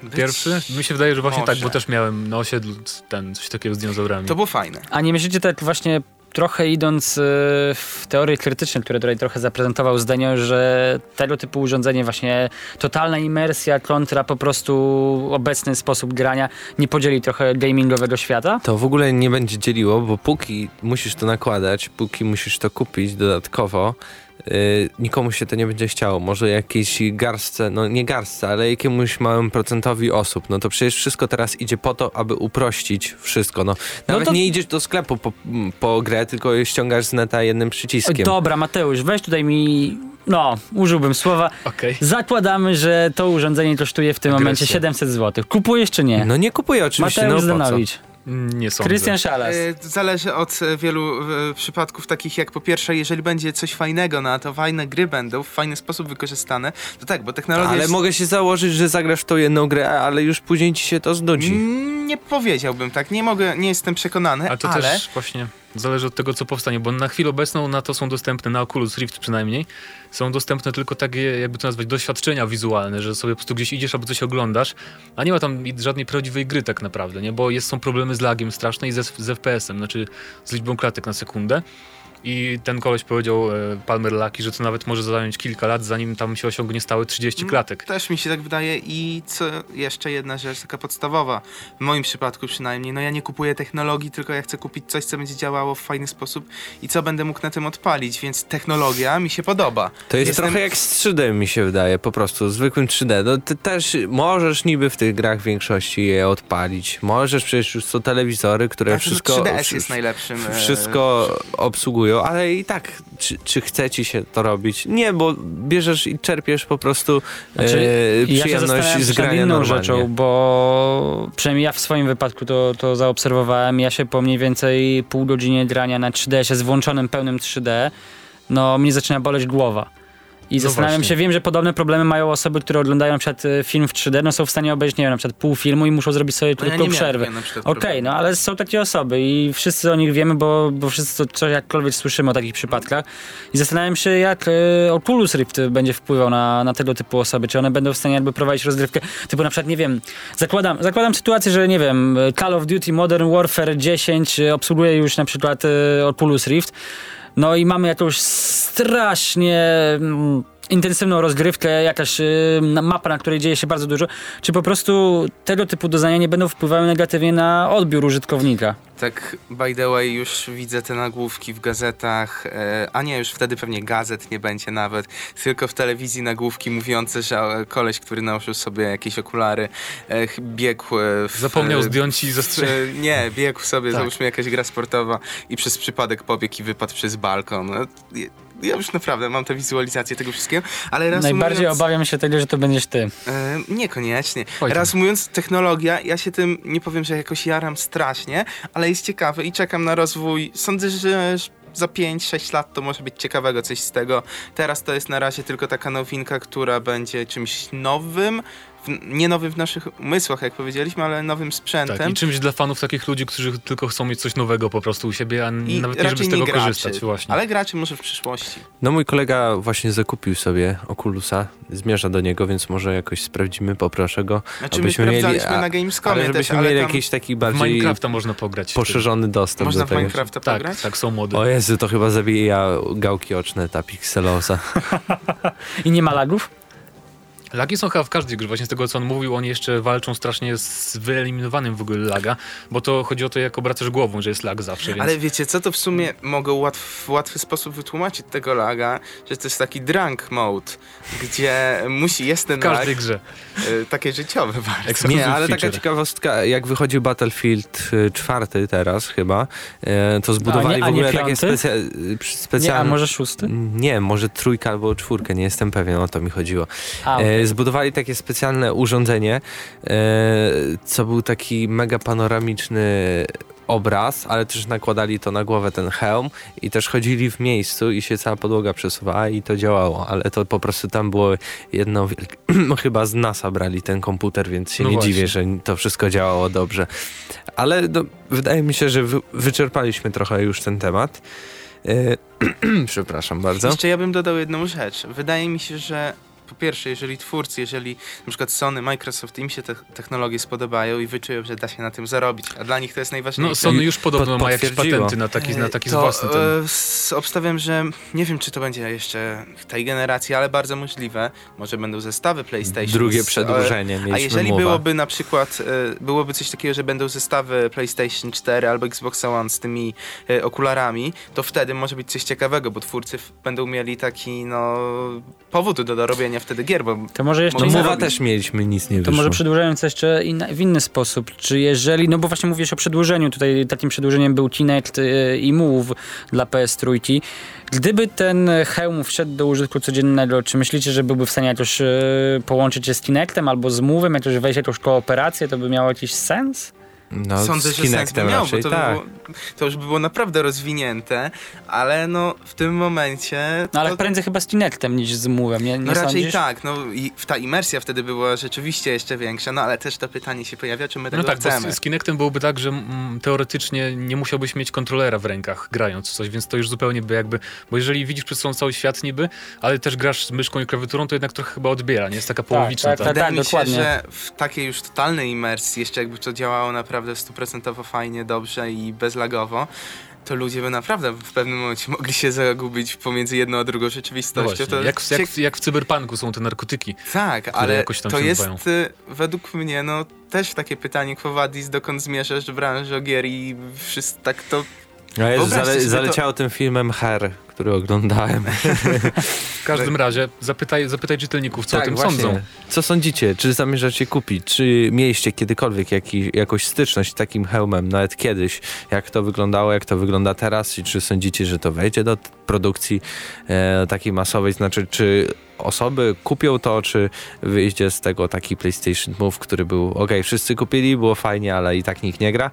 Być- Pierwszy? Mi się wydaje, że właśnie tak, może. bo też miałem na osiedlu ten, coś takiego z dinozaurami. To było fajne. A nie myślicie tak właśnie trochę idąc e, w teorie krytyczne, które tutaj trochę zaprezentował Zdenio, że tego typu urządzenie właśnie totalna imersja kontra po prostu obecny sposób grania nie podzieli trochę gamingowego świata? To w ogóle nie będzie dzieliło, bo póki musisz to nakładać, póki musisz to kupić dodatkowo, nikomu się to nie będzie chciało. Może jakiejś garstce, no nie garstce, ale jakiemuś małym procentowi osób. No to przecież wszystko teraz idzie po to, aby uprościć wszystko. No, nawet to- nie idziesz do sklepu po, po grę, tylko je ściągasz z neta jednym przyciskiem. Dobra, Mateusz, weź tutaj mi, no, użyłbym słowa. Okej. Zakładamy, że to urządzenie kosztuje w tym Agresja. momencie 700 zł. Kupujesz czy nie? No nie kupuję oczywiście, Mateusz no po co? Zdanowicz, Nie sądzę. Krystian Szalas. E, Zależy od e, wielu e, przypadków, takich jak po pierwsze, jeżeli będzie coś fajnego na to, fajne gry będą w fajny sposób wykorzystane, to tak, bo technologia Ale jest... mogę się założyć, że zagrasz w tą jedną grę, ale już później ci się to znudzi. Mm, Nie powiedziałbym tak, nie mogę, nie jestem przekonany, Ale to ale też właśnie zależy od tego, co powstanie, bo na chwilę obecną na to są dostępne, na Oculus Rift przynajmniej, są dostępne tylko takie, jakby to nazwać, doświadczenia wizualne, że sobie po prostu gdzieś idziesz albo coś oglądasz, a nie ma tam żadnej prawdziwej gry tak naprawdę, nie? Bo jest, są problemy z lagiem straszne i z, z FPS-em, znaczy z liczbą klatek na sekundę. I ten koleś powiedział, e, Palmer Lucky, że to nawet może zająć kilka lat, zanim tam się osiągnie stałe 30 Mm, klatek. Też mi się tak wydaje i co jeszcze jedna rzecz taka podstawowa, w moim przypadku przynajmniej, no ja nie kupuję technologii, tylko ja chcę kupić coś, co będzie działało w fajny sposób i co będę mógł na tym odpalić, więc technologia mi się podoba. To jest Jestem- trochę jak z 3D mi się wydaje, po prostu, zwykłym 3D. No ty też możesz niby w tych grach w większości je odpalić. Możesz, przecież już są telewizory, które Znaczy, wszystko... 3DS jest najlepszym. e, Wszystko obsługują, ale i tak, czy, czy chce ci się to robić? Nie, bo bierzesz i czerpiesz po prostu Znaczy, e, Ja się przyjemność zastanawiam z grania inną normalnie. rzeczą, bo przynajmniej ja w swoim wypadku to, to zaobserwowałem. Ja się po mniej więcej pół godzinie grania na 3D, z włączonym pełnym 3D, no mnie zaczyna boleć głowa. I No zastanawiam właśnie. się, wiem, że podobne problemy mają osoby, które oglądają na przykład e, film w 3D, no są w stanie obejrzeć, nie wiem, na przykład pół filmu i muszą zrobić sobie no ja przerwę. Okej, problemu. no ale są takie osoby i wszyscy o nich wiemy, bo, bo wszyscy to, co jakkolwiek słyszymy o takich przypadkach. I zastanawiam się, jak e, Oculus Rift będzie wpływał na, na tego typu osoby. Czy one będą w stanie jakby prowadzić rozgrywkę, typu na przykład, nie wiem, zakładam, zakładam sytuację, że nie wiem, Call of Duty Modern Warfare 10 e, obsługuje już na przykład e, Oculus Rift, no i mamy jakąś strasznie... intensywną rozgrywkę, jakaś y, mapa, na której dzieje się bardzo dużo, czy po prostu tego typu doznania nie będą wpływały negatywnie na odbiór użytkownika? Tak, by the way, już widzę te nagłówki w gazetach, e, a nie, już wtedy pewnie gazet nie będzie nawet, tylko w telewizji nagłówki mówiące, że e, koleś, który nałożył sobie jakieś okulary, e, biegł e, w... Zapomniał zdjąć i zastrzelić. Nie, biegł sobie, Tak. załóżmy jakaś gra sportowa i przez przypadek pobiegł i wypadł przez balkon. Ja- już naprawdę mam tę wizualizację tego wszystkiego, ale reasumując... Najbardziej obawiam się tego, że to będziesz ty. E, niekoniecznie. Oj tam. Reasumując, technologia, ja się tym nie powiem, że jakoś jaram strasznie, ale jest ciekawe i czekam na rozwój. Sądzę, że za 5-6 lat to może być ciekawego coś z tego. Teraz to jest na razie tylko taka nowinka, która będzie czymś nowym nie nowym w naszych umysłach, jak powiedzieliśmy, ale nowym sprzętem. Tak, i czymś dla fanów takich ludzi, którzy tylko chcą mieć coś nowego po prostu u siebie, a I nawet nie żeby z tego graczy, korzystać właśnie. Ale graczy może w przyszłości. No mój kolega właśnie zakupił sobie Oculusa, zmierza do niego, więc może jakoś sprawdzimy, poproszę go. Znaczy my Abyśmy mieli- sprawdzaliśmy a- na Gamescomie Ale też, żebyśmy ale mieli jakiś taki W bardziej Minecrafta można pograć. poszerzony dostęp można do w tego. Minecrafta Tak, pograć? tak, są mody. O Jezu, to chyba zabija gałki oczne ta pikselosa. I nie ma lagów? Lagi są chyba w każdej grze. Właśnie z tego, co on mówił, oni jeszcze walczą strasznie z wyeliminowaniem w ogóle laga, bo to chodzi o to, jak obracasz głową, że jest lag zawsze, więc... Ale wiecie, co to w sumie mogą łatw, w łatwy sposób wytłumaczyć tego laga, że to jest taki drunk mode, gdzie musi, jest ten w każdej lag, grze. y, takie życiowe bardzo. Exclusive Nie, ale taka feature. ciekawostka, jak wychodził Battlefield y, czwarty teraz chyba, y, to zbudowali A nie- a w ogóle takie specja, y, Nie, a specjalne... może szósty? Nie, może trójka albo czwórkę, nie jestem pewien, o to mi chodziło. A, E, zbudowali takie specjalne urządzenie, e, co był taki mega panoramiczny obraz, ale też nakładali to na głowę ten hełm i też chodzili w miejscu i się cała podłoga przesuwała i to działało, ale to po prostu tam było jedno wielkie... no chyba z NASA brali ten komputer, więc się No nie właśnie. dziwię, że to wszystko działało dobrze. Ale no, wydaje mi się, że wy, wyczerpaliśmy trochę już ten temat. E, Przepraszam bardzo. Jeszcze ja bym dodał jedną rzecz. Wydaje mi się, że po pierwsze, jeżeli twórcy, jeżeli na przykład Sony, Microsoft, im się te technologie spodobają i wyczują, że da się na tym zarobić, a dla nich to jest najważniejsze. No Sony już podobno Pod- ma jakieś patenty na taki, na taki to, własny ten... e, obstawiam, że nie wiem, czy to będzie jeszcze w tej generacji, ale bardzo możliwe. Może będą zestawy PlayStation. Drugie z- przedłużenie A jeżeli mowa. byłoby na przykład, e, byłoby coś takiego, że będą zestawy PlayStation 4 albo Xbox One z tymi e, okularami, to wtedy może być coś ciekawego, bo twórcy będą mieli taki, no, powód do dorobienia wtedy gier, bo to może jeszcze... No mowa też mieliśmy, nic nie To wyszło. może przedłużając jeszcze inna, w inny sposób. Czy jeżeli, no bo właśnie mówisz o przedłużeniu, tutaj takim przedłużeniem był Kinect y, i Move dla PS3. Gdyby ten hełm wszedł do użytku codziennego, czy myślicie, że byłby w stanie jakoś y, połączyć się z Kinectem albo z Move'em, jakoś wejść w jakąś kooperację, to by miało jakiś sens? No, Sądzę, że sens by Kinectem miał, raczej, bo to, tak. by było, to już by było naprawdę rozwinięte, ale no w tym momencie... No ale to, prędzej chyba z Kinectem niż z Move'em, nie, nie no raczej sądzisz? tak, no i ta imersja wtedy była rzeczywiście jeszcze większa, no ale też to pytanie się pojawia, czy my tego No tak, bo chcemy. z, z Kinectem byłoby tak, że teoretycznie nie musiałbyś mieć kontrolera w rękach grając coś, więc to już zupełnie by jakby, bo jeżeli widzisz przed sobą cały świat niby, ale też grasz z myszką i klawiaturą, to jednak trochę chyba odbiera, nie jest taka połowiczna tak, ta. tak. Wydaje mi się, dokładnie. że w takiej już totalnej imersji, jeszcze jakby to działało naprawdę stuprocentowo fajnie, dobrze i bezlagowo, to ludzie by naprawdę w pewnym momencie mogli się zagubić pomiędzy jedną a drugą No rzeczywistością. to jak, w- jak, jak w cyberpunku są te narkotyki. Tak, ale to jest nazywają. y, według mnie no też takie pytanie, Quo Vadis, dokąd zmierzasz w branży gier i wszystko tak to... A Jezu, zale, zaleciało tym filmem Her, który oglądałem. W każdym razie zapytaj, zapytaj czytelników, co o tym Tak, właśnie. sądzą. Co sądzicie? Czy zamierzacie kupić? Czy mieliście kiedykolwiek jaki, jakąś styczność z takim hełmem, nawet kiedyś? Jak to wyglądało, jak to wygląda teraz? I czy sądzicie, że to wejdzie do produkcji e, takiej masowej? Znaczy, czy osoby kupią to, czy wyjdzie z tego taki PlayStation Move, który był ok, wszyscy kupili, było fajnie, ale i tak nikt nie gra.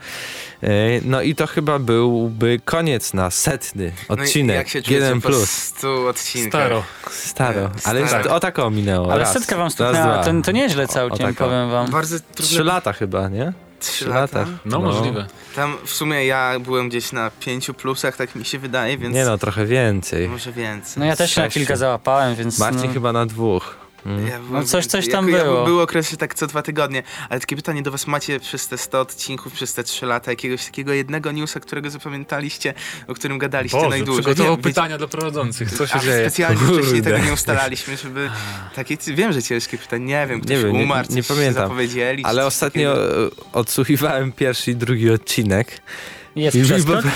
E, no i to chyba byłby koniec na setny No odcinek. jak się czujecie 1 po plus. 100 odcinkach? Staro. Staro, ale Staro. jest, o tak o minęło. Ale raz, setka wam stuknęła, to, to nieźle całkiem, powiem wam. Bardzo trudne... Trzy lata chyba, nie? Trzy lata? No, możliwe. Tam w sumie ja byłem gdzieś na pięciu plusach, tak mi się wydaje, więc Nie no, trochę więcej. może więcej. No ja też się na kilka załapałem, więc... Marcin no. chyba na dwóch. Mm. Ja byłem No coś- coś tam ja, było. Ja, był okres, że tak co dwa tygodnie, ale takie pytanie do was, macie przez te 100 odcinków, przez te 3 lata jakiegoś takiego jednego newsa, którego zapamiętaliście, o którym gadaliście Boże, najdłużej? przygotował Nie, wiecie- pytania dla prowadzących. Co się A dzieje? specjalnie wcześniej Kurde. tego nie ustalaliśmy, żeby takie, wiem, że ciężkie pytanie, nie wiem, ktoś Nie wiem, nie- umarł, nie coś pamiętam. Ale ostatnio takiego. e, odsłuchiwałem pierwszy i drugi odcinek. Jest I- przeskok?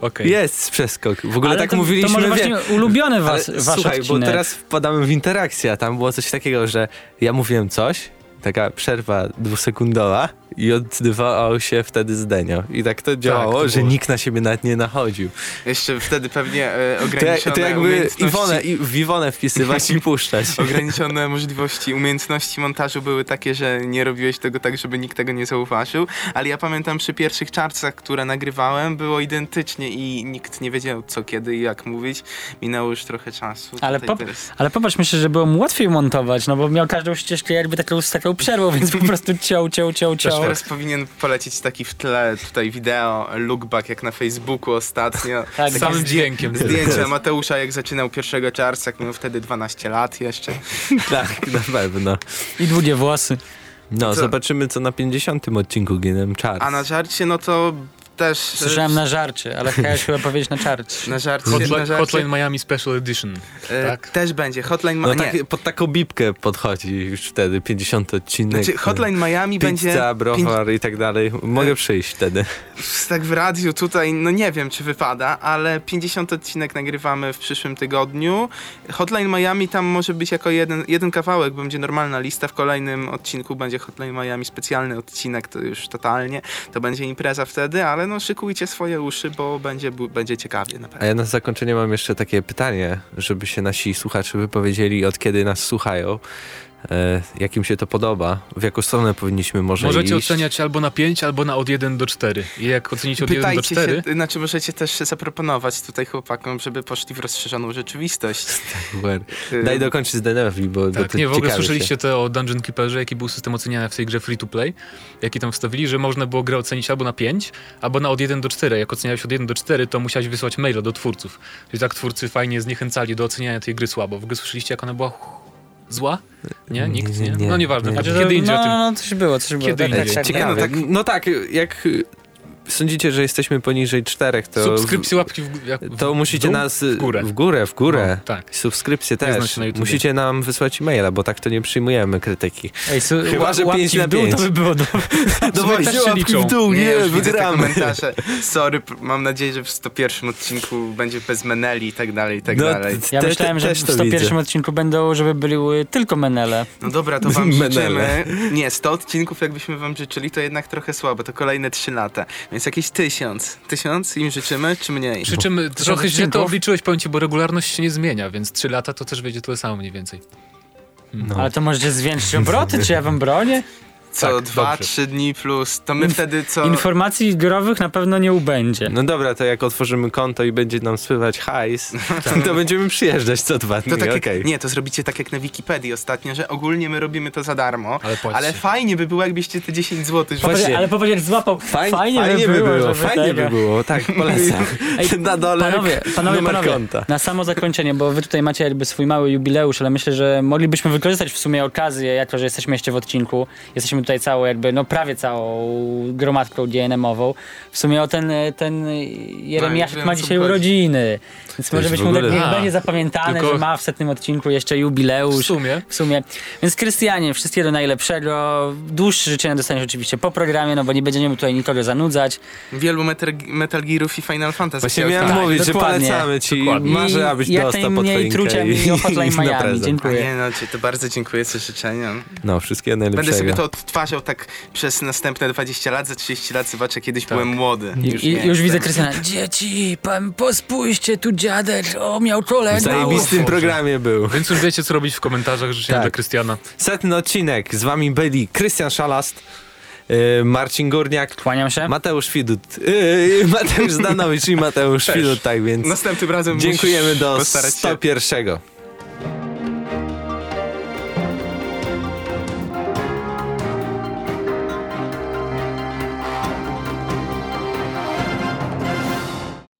Okej. Jest przeskok. W ogóle Ale tak to, mówiliśmy. To może wie- właśnie ulubiony ale was, wasz Słuchaj, odcinek. bo teraz wpadamy w interakcję, a tam było coś takiego, że ja mówiłem coś taka przerwa dwusekundowa i odbywał się wtedy zdenio. I tak to działało, to że było. nikt na siebie nawet nie nachodził. Jeszcze wtedy pewnie e, To, ograniczone to jakby umiejętności... Iwonę, i, w Iwonę wpisywać i puszczać. Ograniczone możliwości, umiejętności montażu były takie, że nie robiłeś tego tak, żeby nikt tego nie zauważył, ale ja pamiętam przy pierwszych czarcach, które nagrywałem, było identycznie i nikt nie wiedział co, kiedy i jak mówić. Minęło już trochę czasu. Ale, po, teraz- ale popatrz, myślę, że było mu łatwiej montować, no bo miał każdą ścieżkę jakby taką, z taką przerwą, więc po prostu ciął, ciął, ciął, ciął. Teraz powinien polecieć taki w tle tutaj wideo, lookback jak na Facebooku ostatnio. Tak, Z samym dźwiękiem. Zdjęcia Mateusza jak zaczynał pierwszego czarca, jak miał wtedy 12 lat jeszcze. tak, na pewno. I długie włosy. No, Co? zobaczymy co na 50. odcinku Ginem Charts. A na żarcie no to też... e, Słyszałem na żarcie, ale chciałeś chyba powiedzieć na czarcie. Na żarcie, Hotline, na żarcie Hotline Miami Special Edition. e, tak? też będzie. Hotline No Ma- tak, pod taką bibkę podchodzi już wtedy, 50 odcinek. Znaczy, Hotline Miami Pizza, będzie browar i tak dalej. Mogę przyjść wtedy. tak w radiu tutaj, no nie wiem czy wypada, ale 50 odcinek nagrywamy w przyszłym tygodniu. Hotline Miami tam może być jako jeden, jeden kawałek, będzie normalna lista. W kolejnym odcinku będzie Hotline Miami specjalny odcinek, to już totalnie. To będzie impreza wtedy, ale no szykujcie swoje uszy, bo będzie, będzie ciekawie na A pewno. ja na zakończenie mam jeszcze takie pytanie, żeby się nasi słuchacze wypowiedzieli, od kiedy nas słuchają. E, jak im się to podoba, w jaką stronę powinniśmy może Możecie iść. oceniać albo na 5, albo na od 1 do 4. I jak ocenicie od 1 do Pytajcie 4, się, znaczy możecie też zaproponować tutaj chłopakom, żeby poszli w rozszerzoną rzeczywistość. Y, Daj dokończyć Zdenerwi, bo, bo Tak, to nie, w ogóle słyszeliście to o Dungeon Keeperze, jaki był system oceniania w tej grze free to play, jaki tam wstawili, że można było grę ocenić albo na 5, albo na od 1 do 4. Jak oceniałeś od 1 do 4, to musiałeś wysłać maila do twórców. Czyli tak twórcy fajnie zniechęcali do oceniania tej gry słabo. W ogóle słyszeliście, jak ona była zła? Nie? Nikt? Nie, Nie? No nieważne, nie. Kiedy indziej no, o tym. no, no, coś było, coś było. Kiedy tak, tak, indziej. tak, Ciekawe. Nie, no tak- No tak, jak sądzicie, że jesteśmy poniżej czterech, to, Subskrypcje, łapki w, w to musicie dół? nas w górę. w górę, w górę. No, tak. Subskrypcje Nie też. na. Musicie nam wysłać e-maila, bo tak to nie przyjmujemy krytyki. Ej, su, Chyba, że łapki pięć na w dół pięć. to by było dobre. Dawaj, też się liczą. dół, nie, te wygramy. komentarze. Sorry, mam nadzieję, że w 101 odcinku będzie bez meneli i tak dalej, i tak No, dalej. Ja te- myślałem, te- że w to 101 widzę. odcinku będą, żeby były tylko menele. No dobra, to wam życzymy. Nie, 100 odcinków jakbyśmy wam życzyli, to jednak trochę słabo, to kolejne 3 lata. Więc jakieś tysiąc. Tysiąc im życzymy, czy mniej? Przy czym trochę źle to obliczyłeś, powiem ci, bo regularność się nie zmienia, więc 3 lata to też będzie tyle samo mniej więcej. No. Ale to możecie zwiększyć obroty, czy ja wam bronię? Co Tak, dwa, dobrze. trzy dni plus, to my Inf- wtedy co... Informacji growych na pewno nie ubędzie. No dobra, to jak otworzymy konto i będzie nam spływać hajs, to będziemy przyjeżdżać co dwa dni, To tak okej. jak, nie, to zrobicie tak jak na Wikipedii ostatnio, że ogólnie my robimy to za darmo, Ale ale fajnie by było, jakbyście te 10 zł Właśnie. Ale popatrz jak złapał. Fajnie, Fajnie, fajnie by było, żeby fajnie tego- by było, tak, polecam. Ej, Na dole Panowie, panowie, numer panowie, konta. na samo zakończenie, bo wy tutaj macie jakby swój mały jubileusz, ale myślę, że moglibyśmy wykorzystać w sumie okazję, jako że jesteśmy jeszcze w odcinku. Jesteśmy tutaj całą jakby, no prawie całą gromadką DNM-ową. W sumie o ten, ten Jeremiaszek wiem, ma dzisiaj urodziny, więc może być mu ogóle- niech będzie zapamiętane, tylko- że ma w setnym odcinku jeszcze jubileusz. W sumie. W sumie. Więc Krystianie, wszystkiego najlepszego. Dłuższe życzenia dostaniesz oczywiście po programie, no bo nie będziemy tutaj nikogo zanudzać. Wielu Metal, Metal Gearów i Final Fantasy. Właśnie miałem Tak, mówić, że polecamy ci, Dokładnie. marzę, abyś jak dostał pod najmniej choinkę trucia i, mi o Hotline Miami. prezent. A Dziękuję. nie no, ci to bardzo dziękuję za życzenia. No, wszystkiego najlepszego. Będę sobie to odtwarzał tak przez następne 20 lat, za 30 lat zobaczę, kiedyś Tak. byłem młody. I, Już, i, nie już widzę. Krystiana. Dzieci, pan, pospójrzcie tu dziadek, o miał W kolegów. zajebistym programie był. Więc już wiecie, co robić w komentarzach. Życzenia Tak. dla Krystiana. Setny odcinek, z wami byli Krystian Szalast, yy, Marcin Górniak, Kłaniam się. Mateusz Widut, yy, Mateusz Zdanowicz i Mateusz. Widut, tak więc Następnym razem dziękujemy do postarać się 101.